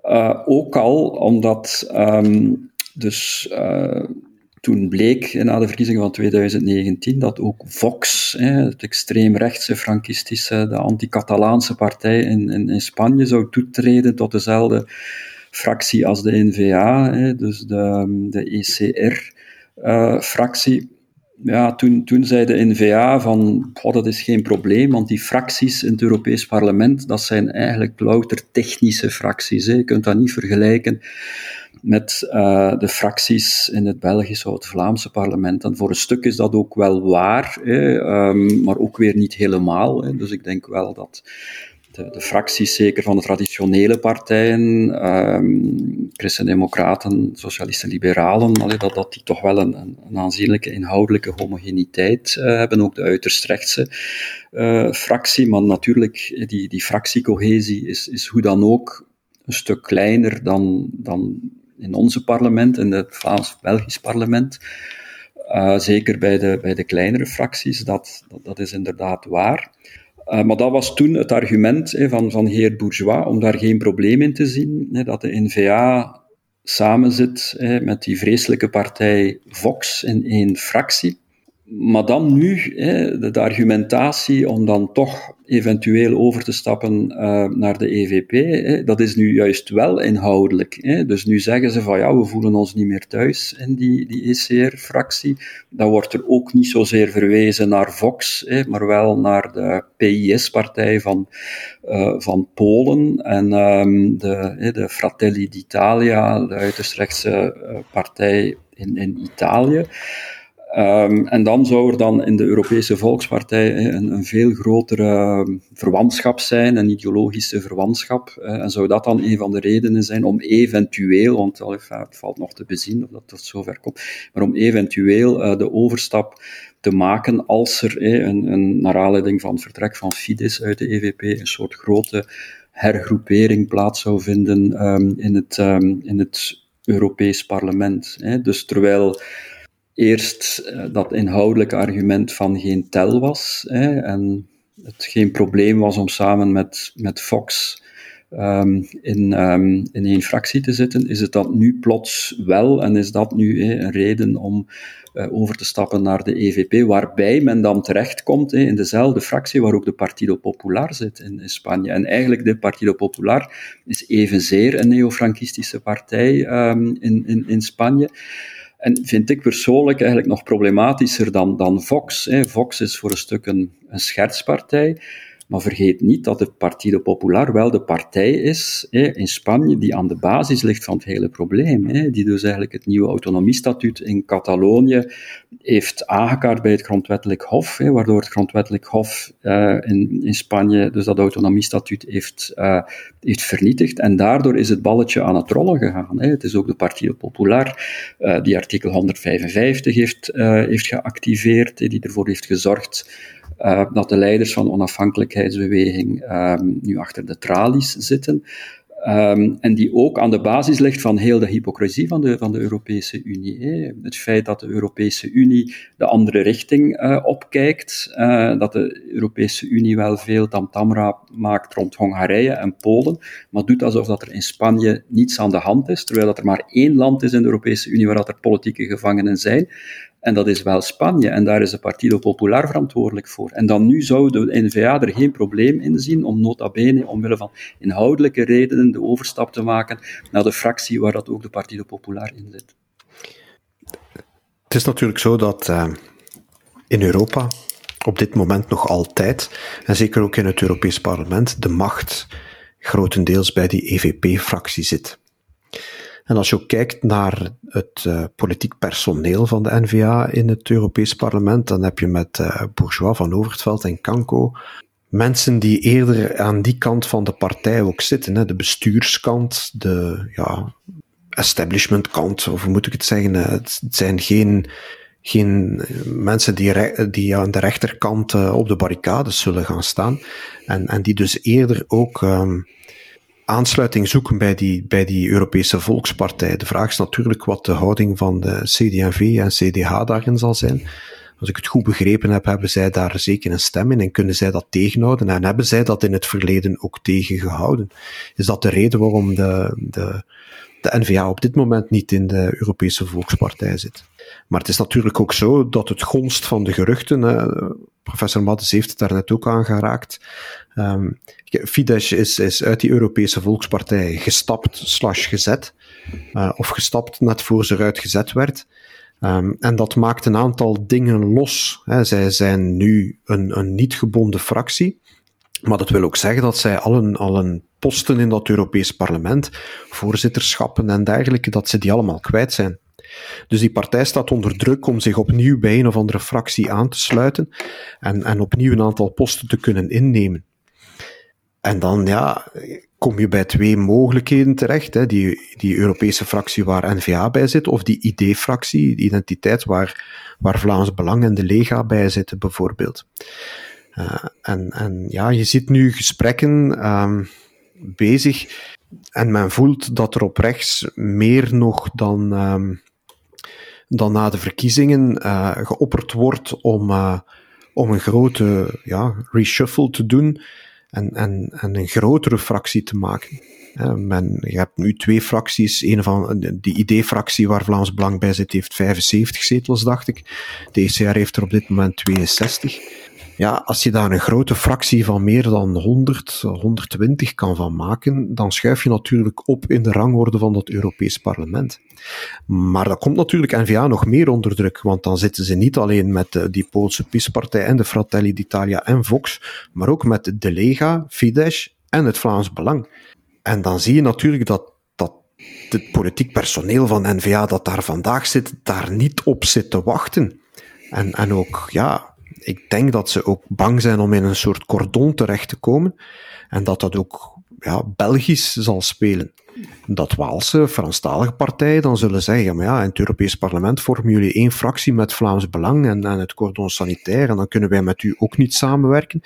[SPEAKER 3] Uh, ook al omdat um, dus uh, toen bleek na de verkiezingen van 2019 dat ook Vox, het extreemrechtse, frankistische, de anti-Catalaanse partij in, in, in Spanje, zou toetreden tot dezelfde fractie als de NVA, hè, dus de, de ECR-fractie. Eh, ja, toen, toen zei de NVA van, oh, dat is geen probleem, want die fracties in het Europees Parlement, dat zijn eigenlijk louter technische fracties. Hè. Je kunt dat niet vergelijken met uh, de fracties in het Belgische of het Vlaamse parlement. En voor een stuk is dat ook wel waar, hè, um, maar ook weer niet helemaal. Hè. Dus ik denk wel dat de, fracties, zeker van de traditionele partijen, um, Christen-Democraten, Socialisten, Liberalen, dat, dat die toch wel een, een aanzienlijke inhoudelijke homogeniteit uh, hebben. Ook de uiterst rechtse uh, fractie, maar natuurlijk, die, die fractiecohesie is, is hoe dan ook een stuk kleiner dan, dan in onze parlement, in het Vlaams-Belgisch parlement. Uh, zeker bij de, bij de kleinere fracties, dat, dat is inderdaad waar. Uh, maar dat was toen het argument van, van heer Bourgeois, om daar geen probleem in te zien, dat de NVA samenzit hè, met die vreselijke partij Vox in één fractie. Maar dan nu, hè, de, argumentatie om dan toch eventueel over te stappen uh, naar de EVP, hè, dat is nu juist wel inhoudelijk. Hè. Dus nu zeggen ze van ja, we voelen ons niet meer thuis in die, die ECR-fractie. Dan wordt er ook niet zozeer verwezen naar Vox, maar wel naar de PIS-partij van, uh, van Polen en um, de, de Fratelli d'Italia, de uiterst rechtse uh, partij in, in Italië. Um, en dan zou er dan in de Europese Volkspartij een, een veel grotere ehm, verwantschap zijn, een ideologische verwantschap. en zou dat dan een van de redenen zijn om eventueel, want het valt nog te bezien of dat tot zover komt, maar om eventueel uh, de overstap te maken als er, een, een, naar aanleiding van het vertrek van Fidesz uit de EVP, een soort grote hergroepering plaats zou vinden um, in het, in het Europees Parlement. Dus terwijl eerst uh, dat inhoudelijke argument van geen tel was hè, en het geen probleem was om samen met, met Fox um, in, um, in één fractie te zitten, is het dat nu plots wel en is dat nu een reden om uh, over te stappen naar de EVP, waarbij men dan terechtkomt hè, in dezelfde fractie waar ook de Partido Popular zit in, Spanje. En eigenlijk de Partido Popular is evenzeer een neofrankistische partij um, in, in, in Spanje. En vind ik persoonlijk eigenlijk nog problematischer dan, dan Vox. Hè. Vox is voor een stuk een, een schertspartij. Maar vergeet niet dat de Partido Popular wel de partij is in Spanje die aan de basis ligt van het hele probleem. Die dus eigenlijk het nieuwe autonomiestatuut in Catalonië heeft aangekaart bij het grondwettelijk hof, waardoor het grondwettelijk hof uh, in, in Spanje dus dat autonomiestatuut heeft, uh, heeft vernietigd. En daardoor is het balletje aan het rollen gegaan. Het is ook de Partido Popular uh, die artikel 155 heeft, heeft geactiveerd, die ervoor heeft gezorgd uh, dat de leiders van onafhankelijkheidsbeweging um, nu achter de tralies zitten. Um, en die ook aan de basis ligt van heel de hypocrisie van de, van de Europese Unie. Hè. Het feit dat de Europese Unie de andere richting uh, opkijkt, uh, dat de Europese Unie wel veel tamtamra maakt rond Hongarije en Polen, maar doet alsof dat er in Spanje niets aan de hand is, terwijl dat er maar één land is in de Europese Unie waar dat er politieke gevangenen zijn. En dat is wel Spanje. En daar is de Partido Popular verantwoordelijk voor. En dan nu zou de N-VA er geen probleem in zien om nota bene, omwille van inhoudelijke redenen, de overstap te maken naar de fractie waar dat ook de Partido Popular in zit.
[SPEAKER 2] Het is natuurlijk zo dat uh, in Europa op dit moment nog altijd, en zeker ook in het Europees Parlement, de macht grotendeels bij die EVP-fractie zit. En als je ook kijkt naar het uh, politiek personeel van de NVA in het Europees Parlement, dan heb je met uh, Bourgeois van Overtveld en Kanko mensen die eerder aan die kant van de partij ook zitten, hè, de bestuurskant, de ja, establishment kant, of hoe moet ik het zeggen? Het zijn geen, geen mensen die, die aan de rechterkant uh, op de barricades zullen gaan staan. En, en die dus eerder ook um, aansluiting zoeken bij die, bij die Europese Volkspartij. De vraag is natuurlijk wat de houding van de CD&V en CDH daarin zal zijn. Als ik het goed begrepen heb, hebben zij daar zeker een stem in en kunnen zij dat tegenhouden. En hebben zij dat in het verleden ook tegengehouden? Is dat de reden waarom de, de, de NVA op dit moment niet in de Europese Volkspartij zit? Maar het is natuurlijk ook zo dat het gonst van de geruchten, uh, professor Maddes heeft het daar net ook aangeraakt, um, Fidesz is, is uit die Europese Volkspartij gestapt slash gezet, uh, of gestapt net voor ze eruit gezet werd. Um, en dat maakt een aantal dingen los. Hè. Zij zijn nu een, een niet gebonden fractie. Maar dat wil ook zeggen dat zij al een, al posten in dat Europees parlement, voorzitterschappen en dergelijke, dat ze die allemaal kwijt zijn. Dus die partij staat onder druk om zich opnieuw bij een of andere fractie aan te sluiten en, en opnieuw een aantal posten te kunnen innemen. En dan ja, kom je bij twee mogelijkheden terecht. Hè. Die, die Europese fractie waar NVA bij zit, of die ID-fractie, identiteit waar, waar Vlaams Belang en de Lega bij zitten, bijvoorbeeld. Uh, en, en ja, je ziet nu gesprekken um, bezig en men voelt dat er op rechts meer nog dan, um, dan na de verkiezingen uh, geopperd wordt om, uh, om een grote ja, reshuffle te doen en, en, en een grotere fractie te maken. Je hebt nu twee fracties. Een van die ID-fractie waar Vlaams Belang bij zit, heeft 75 zetels, dacht ik. De ECR heeft er op dit moment 62. Ja, als je daar een grote fractie van meer dan 100, 120 kan van maken, dan schuif je natuurlijk op in de rangorde van dat Europees Parlement. Maar dan komt natuurlijk N-VA nog meer onder druk, want dan zitten ze niet alleen met die Poolse PiS-partij en de Fratelli d'Italia en Vox, maar ook met de Lega, Fidesz en het Vlaams Belang. En dan zie je natuurlijk dat, dat het politiek personeel van N-VA dat daar vandaag zit, daar niet op zit te wachten. En, en ook, ja, ik denk dat ze ook bang zijn om in een soort cordon terecht te komen. En dat dat ook ja, Belgisch zal spelen. Dat Waalse, Franstalige partijen dan zullen zeggen, maar ja, in het Europees parlement vormen jullie één fractie met Vlaams Belang en, en het cordon sanitair, en dan kunnen wij met u ook niet samenwerken.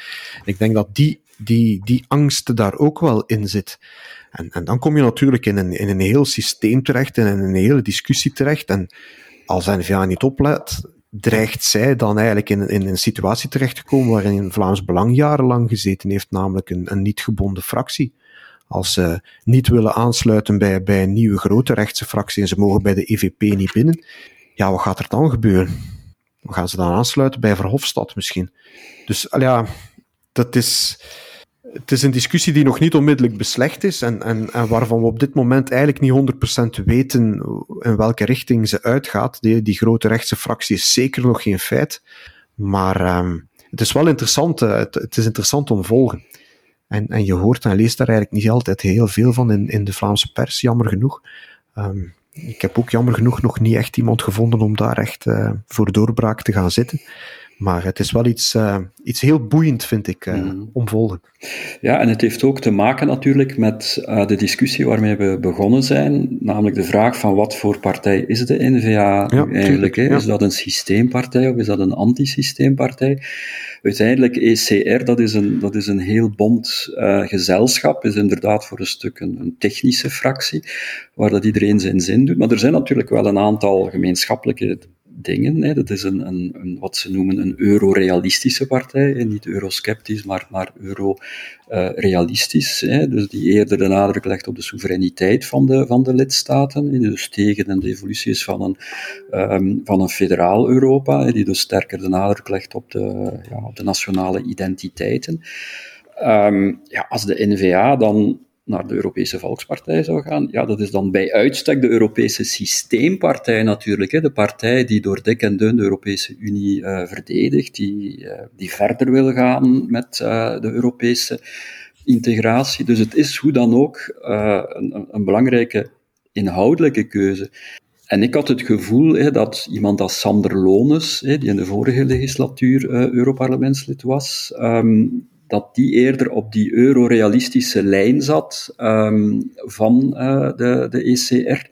[SPEAKER 2] Ik denk dat die die, die angst daar ook wel in zit. En, en dan kom je natuurlijk in een, in een heel systeem terecht, in een hele discussie terecht. En als NVA niet oplet, dreigt zij dan eigenlijk in, in een situatie terecht te komen waarin Vlaams Belang jarenlang gezeten heeft, namelijk een, een niet gebonden fractie. Als ze niet willen aansluiten bij, bij een nieuwe grote rechtse fractie en ze mogen bij de EVP niet binnen, ja, wat gaat er dan gebeuren? Gaan ze dan aansluiten bij Verhofstadt misschien? Dus ja, dat is, het is een discussie die nog niet onmiddellijk beslecht is en, en, en waarvan we op dit moment eigenlijk niet 100% weten in welke richting ze uitgaat. Die, die grote rechtse fractie is zeker nog geen feit, maar um, het is wel interessant, uh, het, het, is interessant om te volgen. En, en je hoort en leest daar eigenlijk niet altijd heel veel van in, in de Vlaamse pers, jammer genoeg. Um, ik heb ook jammer genoeg nog niet echt iemand gevonden om daar echt uh, voor doorbraak te gaan zitten. Maar het is wel iets, uh, iets heel boeiend, vind ik, uh, mm. om volgen.
[SPEAKER 3] Ja, en het heeft ook te maken natuurlijk met uh, de discussie waarmee we begonnen zijn, namelijk de vraag van wat voor partij is de N-VA ja, eigenlijk? Ja. Is dat een systeempartij of is dat een antisysteempartij? Uiteindelijk, ECR, dat is een, dat is een heel bond gezelschap, is inderdaad voor een stuk een, een technische fractie, waar dat iedereen zijn zin doet. Maar er zijn natuurlijk wel een aantal gemeenschappelijke dingen. Dat is een, een, een, wat ze noemen een euro-realistische partij. Hè. Niet eurosceptisch, maar, maar euro-realistisch. Dus die eerder de nadruk legt op de soevereiniteit van de, van de lidstaten. Dus tegen de evolutie is van een, um, van een federaal Europa. Hè, die dus sterker de nadruk legt op de, ja, op de nationale identiteiten. Um, ja, als de NVA dan naar de Europese Volkspartij zou gaan, ja, dat is dan bij uitstek de Europese Systeempartij natuurlijk, hè, de partij die door dik en dun de Europese Unie uh, verdedigt, die, uh, die verder wil gaan met uh, de Europese integratie. Dus het is hoe dan ook een, een, belangrijke inhoudelijke keuze. En ik had het gevoel hè, dat iemand als Sander Lones, hè, die in de vorige legislatuur Europarlementslid was, um, dat die eerder op die eurorealistische lijn zat um, van uh, de, de ECR.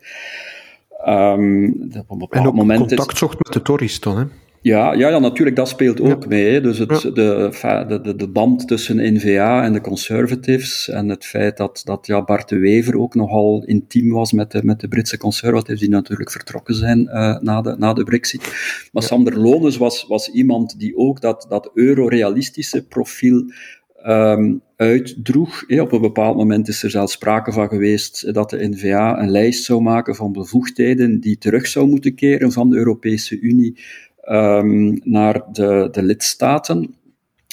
[SPEAKER 2] Um, op een en ook moment contact is... zocht met de Tories dan, hè?
[SPEAKER 3] Ja, ja, ja, natuurlijk, dat speelt ook ja. mee. Hè. Dus het, ja. de, de, de band tussen N-VA en de Conservatives en het feit dat, dat ja, Bart de Wever ook nogal intiem was met de, met de Britse Conservatives, die natuurlijk vertrokken zijn uh, na, de, na de brexit. Maar ja. Sander Lones was, was iemand die ook dat, dat euro-realistische profiel um, uitdroeg. Op een bepaald moment is er zelfs sprake van geweest dat de NVA een lijst zou maken van bevoegdheden die terug zou moeten keren van de Europese Unie um, naar de, de lidstaten.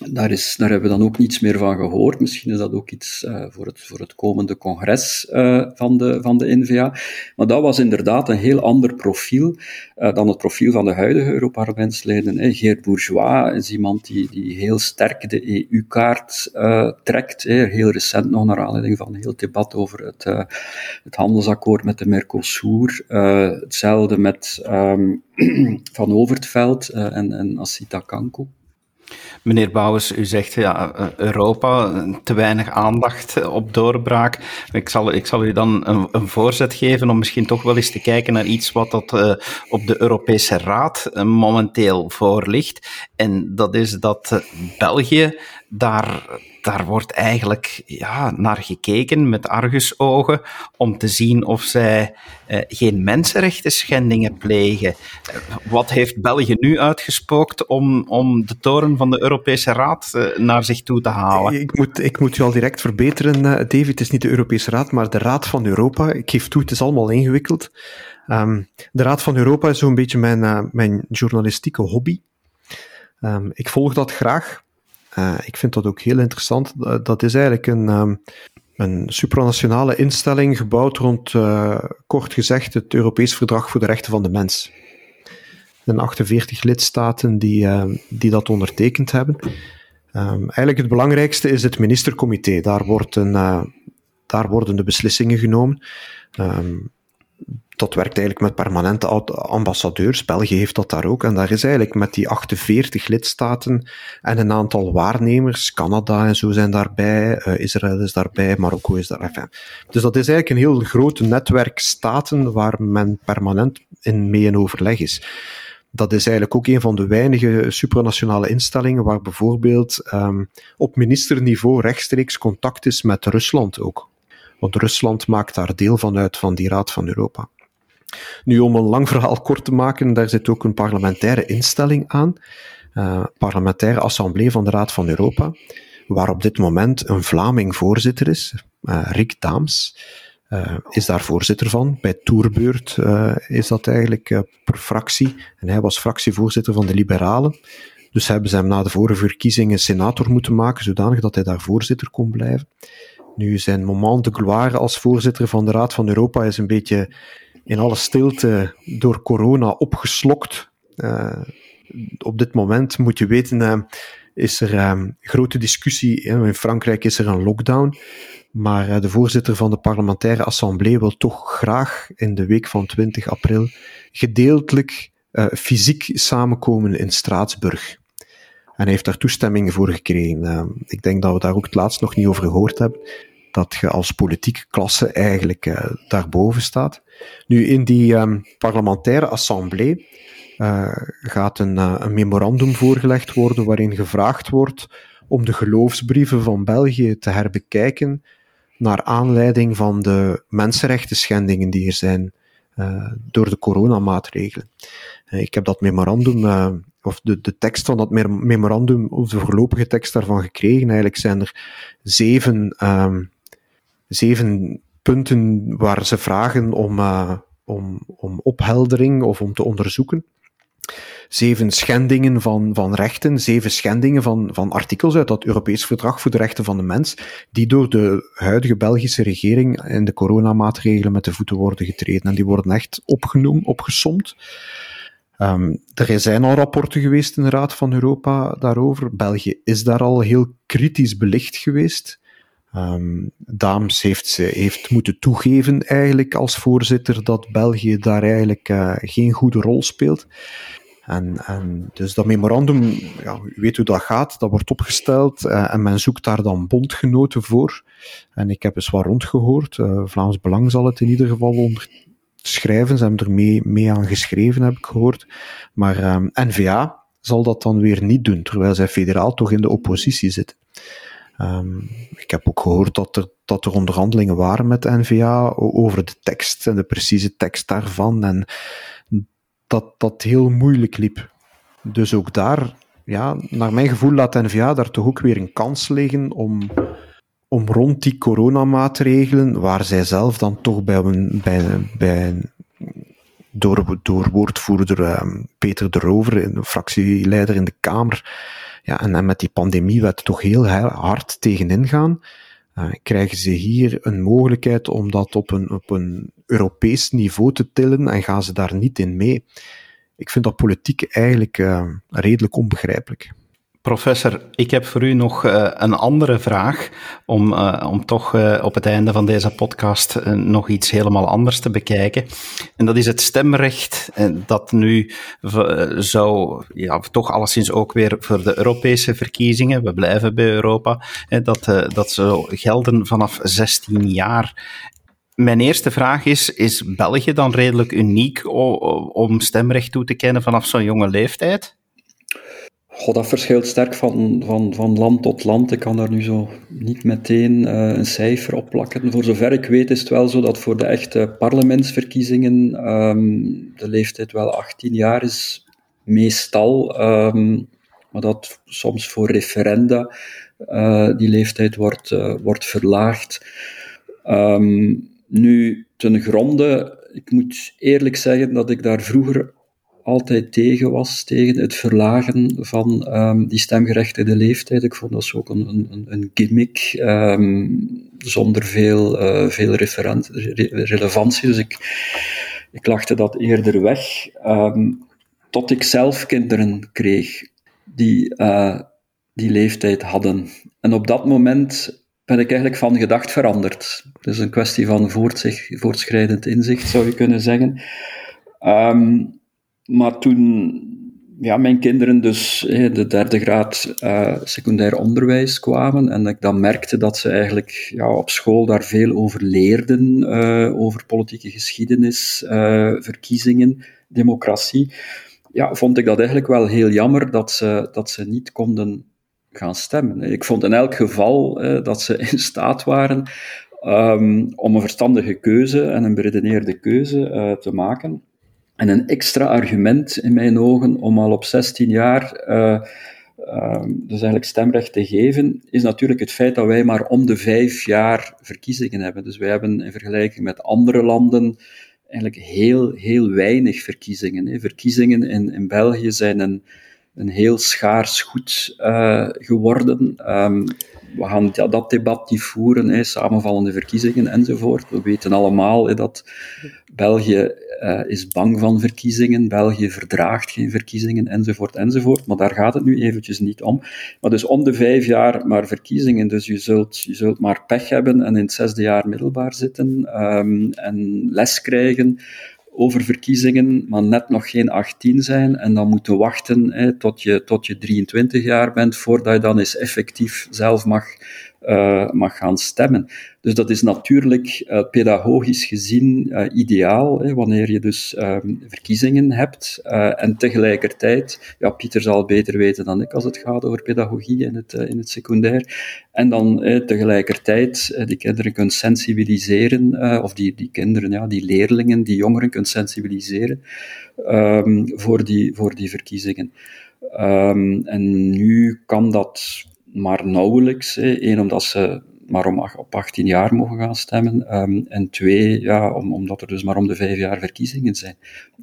[SPEAKER 3] Daar, is, hebben we dan ook niets meer van gehoord. Misschien is dat ook iets uh, voor, het, voor het komende congres uh, van, de, van de NVA. Maar dat was inderdaad een heel ander profiel uh, dan het profiel van de huidige Europarlementsleden. Hè. Geert Bourgeois is iemand die, die heel sterk de EU-kaart trekt. Heel recent nog naar aanleiding van een heel debat over het, het handelsakkoord met de Mercosur. hetzelfde met um, Van Overtveld en, en Asita Kanko.
[SPEAKER 1] Meneer Bouwers, u zegt ja, Europa, te weinig aandacht op doorbraak. Ik zal, ik zal u dan een, een voorzet geven om misschien toch wel eens te kijken naar iets wat dat, uh, op de Europese Raad uh, momenteel voor ligt. En dat is dat uh, België daar daar wordt eigenlijk ja, naar gekeken met argusogen om te zien of zij eh, geen mensenrechten schendingen plegen. wat heeft België nu uitgespookt om, om de toren van de Europese Raad eh, naar zich toe te halen?
[SPEAKER 2] Ik moet, ik moet u al direct verbeteren, David. Het is niet de Europese Raad, maar de Raad van Europa. Ik geef toe, het is allemaal ingewikkeld. Um, de Raad van Europa is zo'n beetje mijn, mijn journalistieke hobby. Um, ik volg dat graag. Uh, ik vind dat ook heel interessant. Dat is eigenlijk een, um, een supranationale instelling gebouwd rond, uh, kort gezegd, het Europees Verdrag voor de Rechten van de Mens. Zijn 48 lidstaten die, uh, die dat ondertekend hebben. Um, eigenlijk het belangrijkste is het ministercomité. Daar, wordt een, daar worden de beslissingen genomen. Dat werkt eigenlijk met permanente ambassadeurs. België heeft dat daar ook. En daar is eigenlijk met die 48 lidstaten en een aantal waarnemers, Canada en zo zijn daarbij, uh, Israël is daarbij, Marokko is daar. Enfin. Dus dat is eigenlijk een heel groot netwerk staten waar men permanent in mee in overleg is. dat is eigenlijk ook een van de weinige supranationale instellingen waar bijvoorbeeld um, op ministerniveau rechtstreeks contact is met Rusland ook. Want Rusland maakt daar deel van uit van die Raad van Europa. Nu, om een lang verhaal kort te maken, daar zit ook een parlementaire instelling aan, uh, parlementaire assemblée van de Raad van Europa, waar op dit moment een Vlaming voorzitter is, uh, Rick Daams. Uh, is daar voorzitter van. Bij Toerbeurt uh, is dat eigenlijk per fractie. En hij was fractievoorzitter van de Liberalen. Dus hebben ze hem na de vorige verkiezingen senator moeten maken, zodanig dat hij daar voorzitter kon blijven. Nu, zijn moment de gloire als voorzitter van de Raad van Europa is een beetje in alle stilte door corona opgeslokt. op dit moment moet je weten, is er um, grote discussie. In Frankrijk is er een lockdown. Maar de voorzitter van de parlementaire assemblée wil toch graag in de week van 20 april gedeeltelijk fysiek samenkomen in Straatsburg. En hij heeft daar toestemming voor gekregen. Ik denk dat we daar ook het laatst nog niet over gehoord hebben. Dat je als politieke klasse eigenlijk uh, daarboven staat. Nu, in die um, parlementaire assemblée uh, gaat een, uh, een, memorandum voorgelegd worden waarin gevraagd wordt om de geloofsbrieven van België te herbekijken naar aanleiding van de mensenrechten schendingen die er zijn door de coronamaatregelen. ik heb dat memorandum, of de, de tekst van dat memorandum, of de voorlopige tekst daarvan gekregen. Eigenlijk zijn er zeven, um, zeven punten waar ze vragen om, om, om opheldering of om te onderzoeken zeven schendingen van, van rechten, zeven schendingen van, van artikels uit dat Europees Verdrag voor de Rechten van de Mens, die door de huidige Belgische regering in de coronamaatregelen met de voeten worden getreden. En die worden echt opgenomen, opgesomd. Um, er zijn al rapporten geweest in de Raad van Europa daarover. België is daar al heel kritisch belicht geweest. Um, Daams heeft, heeft moeten toegeven eigenlijk als voorzitter dat België daar eigenlijk uh, geen goede rol speelt. En, en dus dat memorandum, ja, u weet hoe dat gaat, dat wordt opgesteld uh, en men zoekt daar dan bondgenoten voor. En ik heb eens wat rondgehoord. Uh, Vlaams Belang zal het in ieder geval onderschrijven. Ze hebben er mee, mee aan geschreven, heb ik gehoord. Maar um, N-VA zal dat dan weer niet doen, terwijl zij federaal toch in de oppositie zitten. Um, ik heb ook gehoord dat er, dat er onderhandelingen waren met N-VA over de tekst en de precieze tekst daarvan. En dat dat heel moeilijk liep. Dus ook daar, ja, naar mijn gevoel laat NVA daar toch ook weer een kans liggen om, om rond die coronamaatregelen, waar zij zelf dan toch bij, een, bij, bij door, door woordvoerder uh, Peter de Rover, fractieleider in de Kamer, ja, en, en met die pandemiewet toch heel hard tegenin gaan, uh, krijgen ze hier een mogelijkheid om dat op een, op een Europees niveau te tillen en gaan ze daar niet in mee. Ik vind dat politiek eigenlijk uh, redelijk onbegrijpelijk.
[SPEAKER 1] Professor, ik heb voor u nog uh, een andere vraag, om, uh, om toch uh, op het einde van deze podcast nog iets helemaal anders te bekijken. En dat is het stemrecht, dat nu zou, ja, toch alleszins ook weer voor de Europese verkiezingen, we blijven bij Europa, dat, dat zou gelden vanaf 16 jaar. Mijn eerste vraag is, is België dan redelijk uniek om stemrecht toe te kennen vanaf zo'n jonge leeftijd?
[SPEAKER 3] Goh, dat verschilt sterk van, van, van land tot land. Ik kan daar nu zo niet meteen uh, een cijfer op plakken. Voor zover ik weet is het wel zo dat voor de echte parlementsverkiezingen um, de leeftijd wel 18 jaar is, meestal. Um, maar dat soms voor referenda uh, die leeftijd wordt, uh, wordt verlaagd. Um, nu, ten gronde, ik moet eerlijk zeggen dat ik daar vroeger altijd tegen was, tegen het verlagen van um, die stemgerechtigde leeftijd. Ik vond dat ook een, een, een gimmick, um, zonder veel, uh, veel relevantie. Dus ik, ik lachte dat eerder weg, um, tot ik zelf kinderen kreeg die uh, die leeftijd hadden. En op dat moment ben ik eigenlijk van gedacht veranderd. Het is een kwestie van voortschrijdend inzicht, zou je kunnen zeggen. Maar toen ja, mijn kinderen dus de derde graad uh, secundair onderwijs kwamen en ik dan merkte dat ze eigenlijk ja, op school daar veel over leerden, uh, over politieke geschiedenis, uh, verkiezingen, democratie, ja, vond ik dat eigenlijk wel heel jammer dat ze, dat ze niet konden gaan stemmen. Ik vond in elk geval dat ze in staat waren um, om een verstandige keuze en een beredeneerde keuze te maken. En een extra argument in mijn ogen om al op 16 jaar uh, uh, dus eigenlijk stemrecht te geven, is natuurlijk het feit dat wij maar om de vijf jaar verkiezingen hebben. Dus wij hebben in vergelijking met andere landen eigenlijk heel, heel weinig verkiezingen. Hè. Verkiezingen in, in België zijn een, een heel schaars goed uh, geworden. Um, we gaan dat debat niet voeren, hè, samenvallende verkiezingen enzovoort. We weten allemaal hè, dat België uh, is bang van verkiezingen, België verdraagt geen verkiezingen enzovoort enzovoort. Maar daar gaat het nu eventjes niet om. Maar dus om de vijf jaar maar verkiezingen, dus je zult, je zult maar pech hebben en in het zesde jaar middelbaar zitten um, en les krijgen over verkiezingen, maar net nog geen 18 zijn en dan moeten wachten hè, tot, je, tot je 23 jaar bent voordat je dan eens effectief zelf mag uh, mag gaan stemmen. Dus dat is natuurlijk uh, pedagogisch gezien uh, ideaal, hè, wanneer je dus um, verkiezingen hebt en tegelijkertijd, ja, Pieter zal beter weten dan ik als het gaat over pedagogie in het, in het secundair, en dan tegelijkertijd die kinderen kunt sensibiliseren, of die, die kinderen, ja, die leerlingen, die jongeren kunt sensibiliseren um, voor, die, voor die verkiezingen. Um, en nu kan dat maar nauwelijks. Eén, omdat ze maar om, op 18 jaar mogen gaan stemmen. Um, en twee, ja, om, omdat er dus maar om de vijf jaar verkiezingen zijn.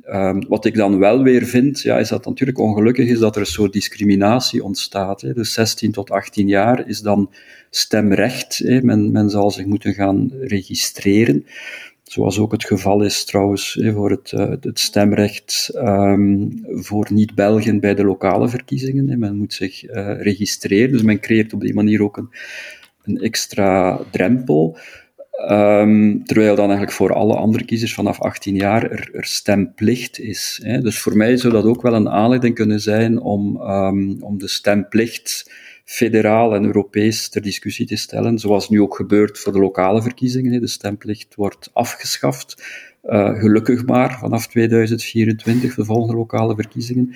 [SPEAKER 3] Um, wat ik dan wel weer vind, ja, is dat natuurlijk ongelukkig is dat er een soort discriminatie ontstaat. Hè. Dus 16 tot 18 jaar is dan stemrecht. Hè. Men, men zal zich moeten gaan registreren. Zoals ook het geval is trouwens voor het, eh, het stemrecht um, voor niet-Belgen bij de lokale verkiezingen. Men moet zich uh, registreren, dus men creëert op die manier ook een, een extra drempel. Um, terwijl dan eigenlijk voor alle andere kiezers vanaf 18 jaar er, er stemplicht is. Hè. Dus voor mij zou dat ook wel een aanleiding kunnen zijn om, um, om de stemplicht federaal en Europees ter discussie te stellen, zoals nu ook gebeurt voor de lokale verkiezingen. De stemplicht wordt afgeschaft, uh, gelukkig maar, vanaf 2024, de volgende lokale verkiezingen.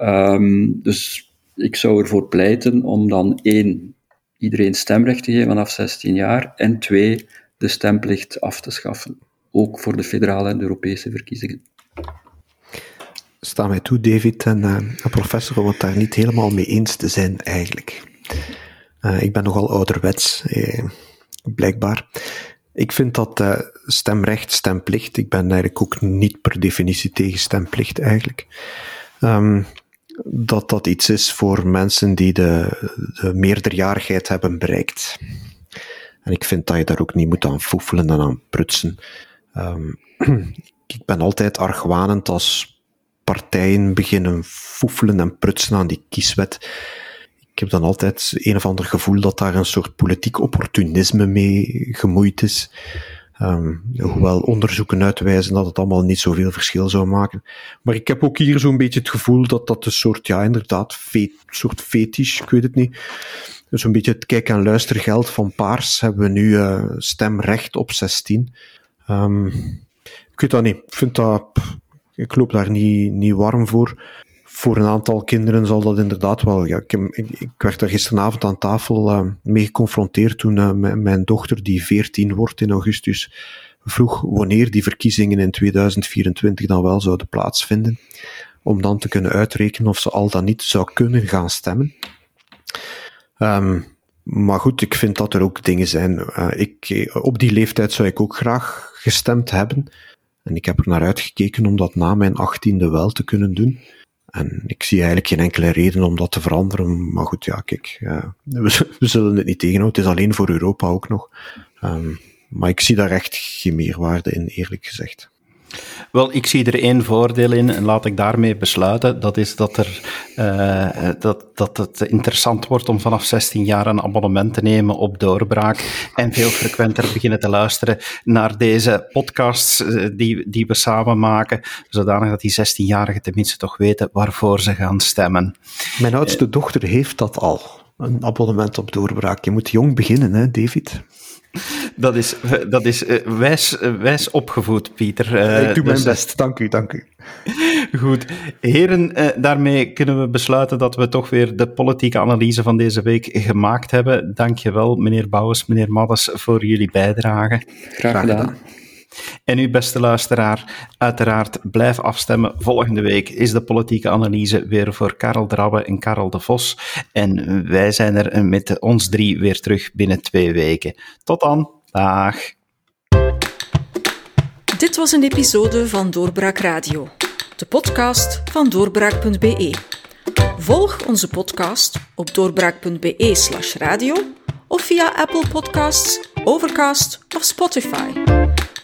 [SPEAKER 3] Um, dus ik zou ervoor pleiten om dan één, iedereen stemrecht te geven vanaf 16 jaar, en twee, de stemplicht af te schaffen. Ook voor de federale en Europese verkiezingen
[SPEAKER 2] sta mij toe, David en uh, professor, om het daar niet helemaal mee eens te zijn, eigenlijk. Uh, ik ben nogal ouderwets, eh, blijkbaar. Ik vind dat uh, stemrecht, stemplicht, ik ben eigenlijk ook niet per definitie tegen stemplicht, eigenlijk. Um, dat dat iets is voor mensen die de, de meerderjarigheid hebben bereikt. En ik vind dat je daar ook niet moet aan foefelen en aan prutsen. Um, ik ben altijd argwanend als partijen beginnen foefelen en prutsen aan die kieswet. Ik heb dan altijd een of ander gevoel dat daar een soort politiek opportunisme mee gemoeid is. Um, hoewel onderzoeken uitwijzen dat het allemaal niet zoveel verschil zou maken. Maar ik heb ook hier zo'n beetje het gevoel dat dat een soort, ja, inderdaad, fe soort fetisch, ik weet het niet. Zo'n beetje het kijk- en luistergeld van Paars hebben we nu uh, stemrecht op 16. Um, ik weet dat niet. Ik vind dat, ik loop daar niet, niet warm voor. Voor een aantal kinderen zal dat inderdaad wel. Ja, ik, ik, werd er gisteravond aan tafel uh, mee geconfronteerd toen uh, mijn dochter, die 14 wordt in augustus, vroeg wanneer die verkiezingen in 2024 dan wel zouden plaatsvinden. Om dan te kunnen uitrekenen of ze al dan niet zou kunnen gaan stemmen. Um, maar goed, ik vind dat er ook dingen zijn. Uh, ik, op die leeftijd zou ik ook graag gestemd hebben. En ik heb er naar uitgekeken om dat na mijn achttiende wel te kunnen doen. En ik zie eigenlijk geen enkele reden om dat te veranderen. Maar goed, ja, kijk, we, zullen het niet tegenhouden. Het is alleen voor Europa ook nog. Um, maar ik zie daar echt geen meerwaarde in, eerlijk gezegd.
[SPEAKER 1] Wel, ik zie er één voordeel in en laat ik daarmee besluiten. Dat is dat, er, uh, dat, dat het interessant wordt om vanaf 16 jaar een abonnement te nemen op Doorbraak en veel frequenter beginnen te luisteren naar deze podcasts uh, die, die we samen maken, zodanig dat die 16-jarigen tenminste toch weten waarvoor ze gaan stemmen.
[SPEAKER 2] Mijn oudste dochter heeft dat al, een abonnement op Doorbraak. Je moet jong beginnen, hè, David?
[SPEAKER 1] Dat is, dat is uh, wijs, wijs opgevoed, Pieter.
[SPEAKER 2] Uh, ik doe dus, mijn best, dank u, dank u.
[SPEAKER 1] Goed. Heren, daarmee kunnen we besluiten dat we toch weer de politieke analyse van deze week gemaakt hebben. Dank je wel, meneer Bouwens, meneer Maddes, voor jullie bijdrage.
[SPEAKER 3] Graag gedaan.
[SPEAKER 1] En u, beste luisteraar, uiteraard blijf afstemmen. Volgende week is de politieke analyse weer voor Karel Drabbe en Karel de Vos. En wij zijn er met ons drie weer terug binnen twee weken. Tot dan. Dag.
[SPEAKER 4] Dit was een episode van Doorbraak Radio, de podcast van doorbraak.be. Volg onze podcast op doorbraak.be/radio of via Apple Podcasts, Overcast of Spotify.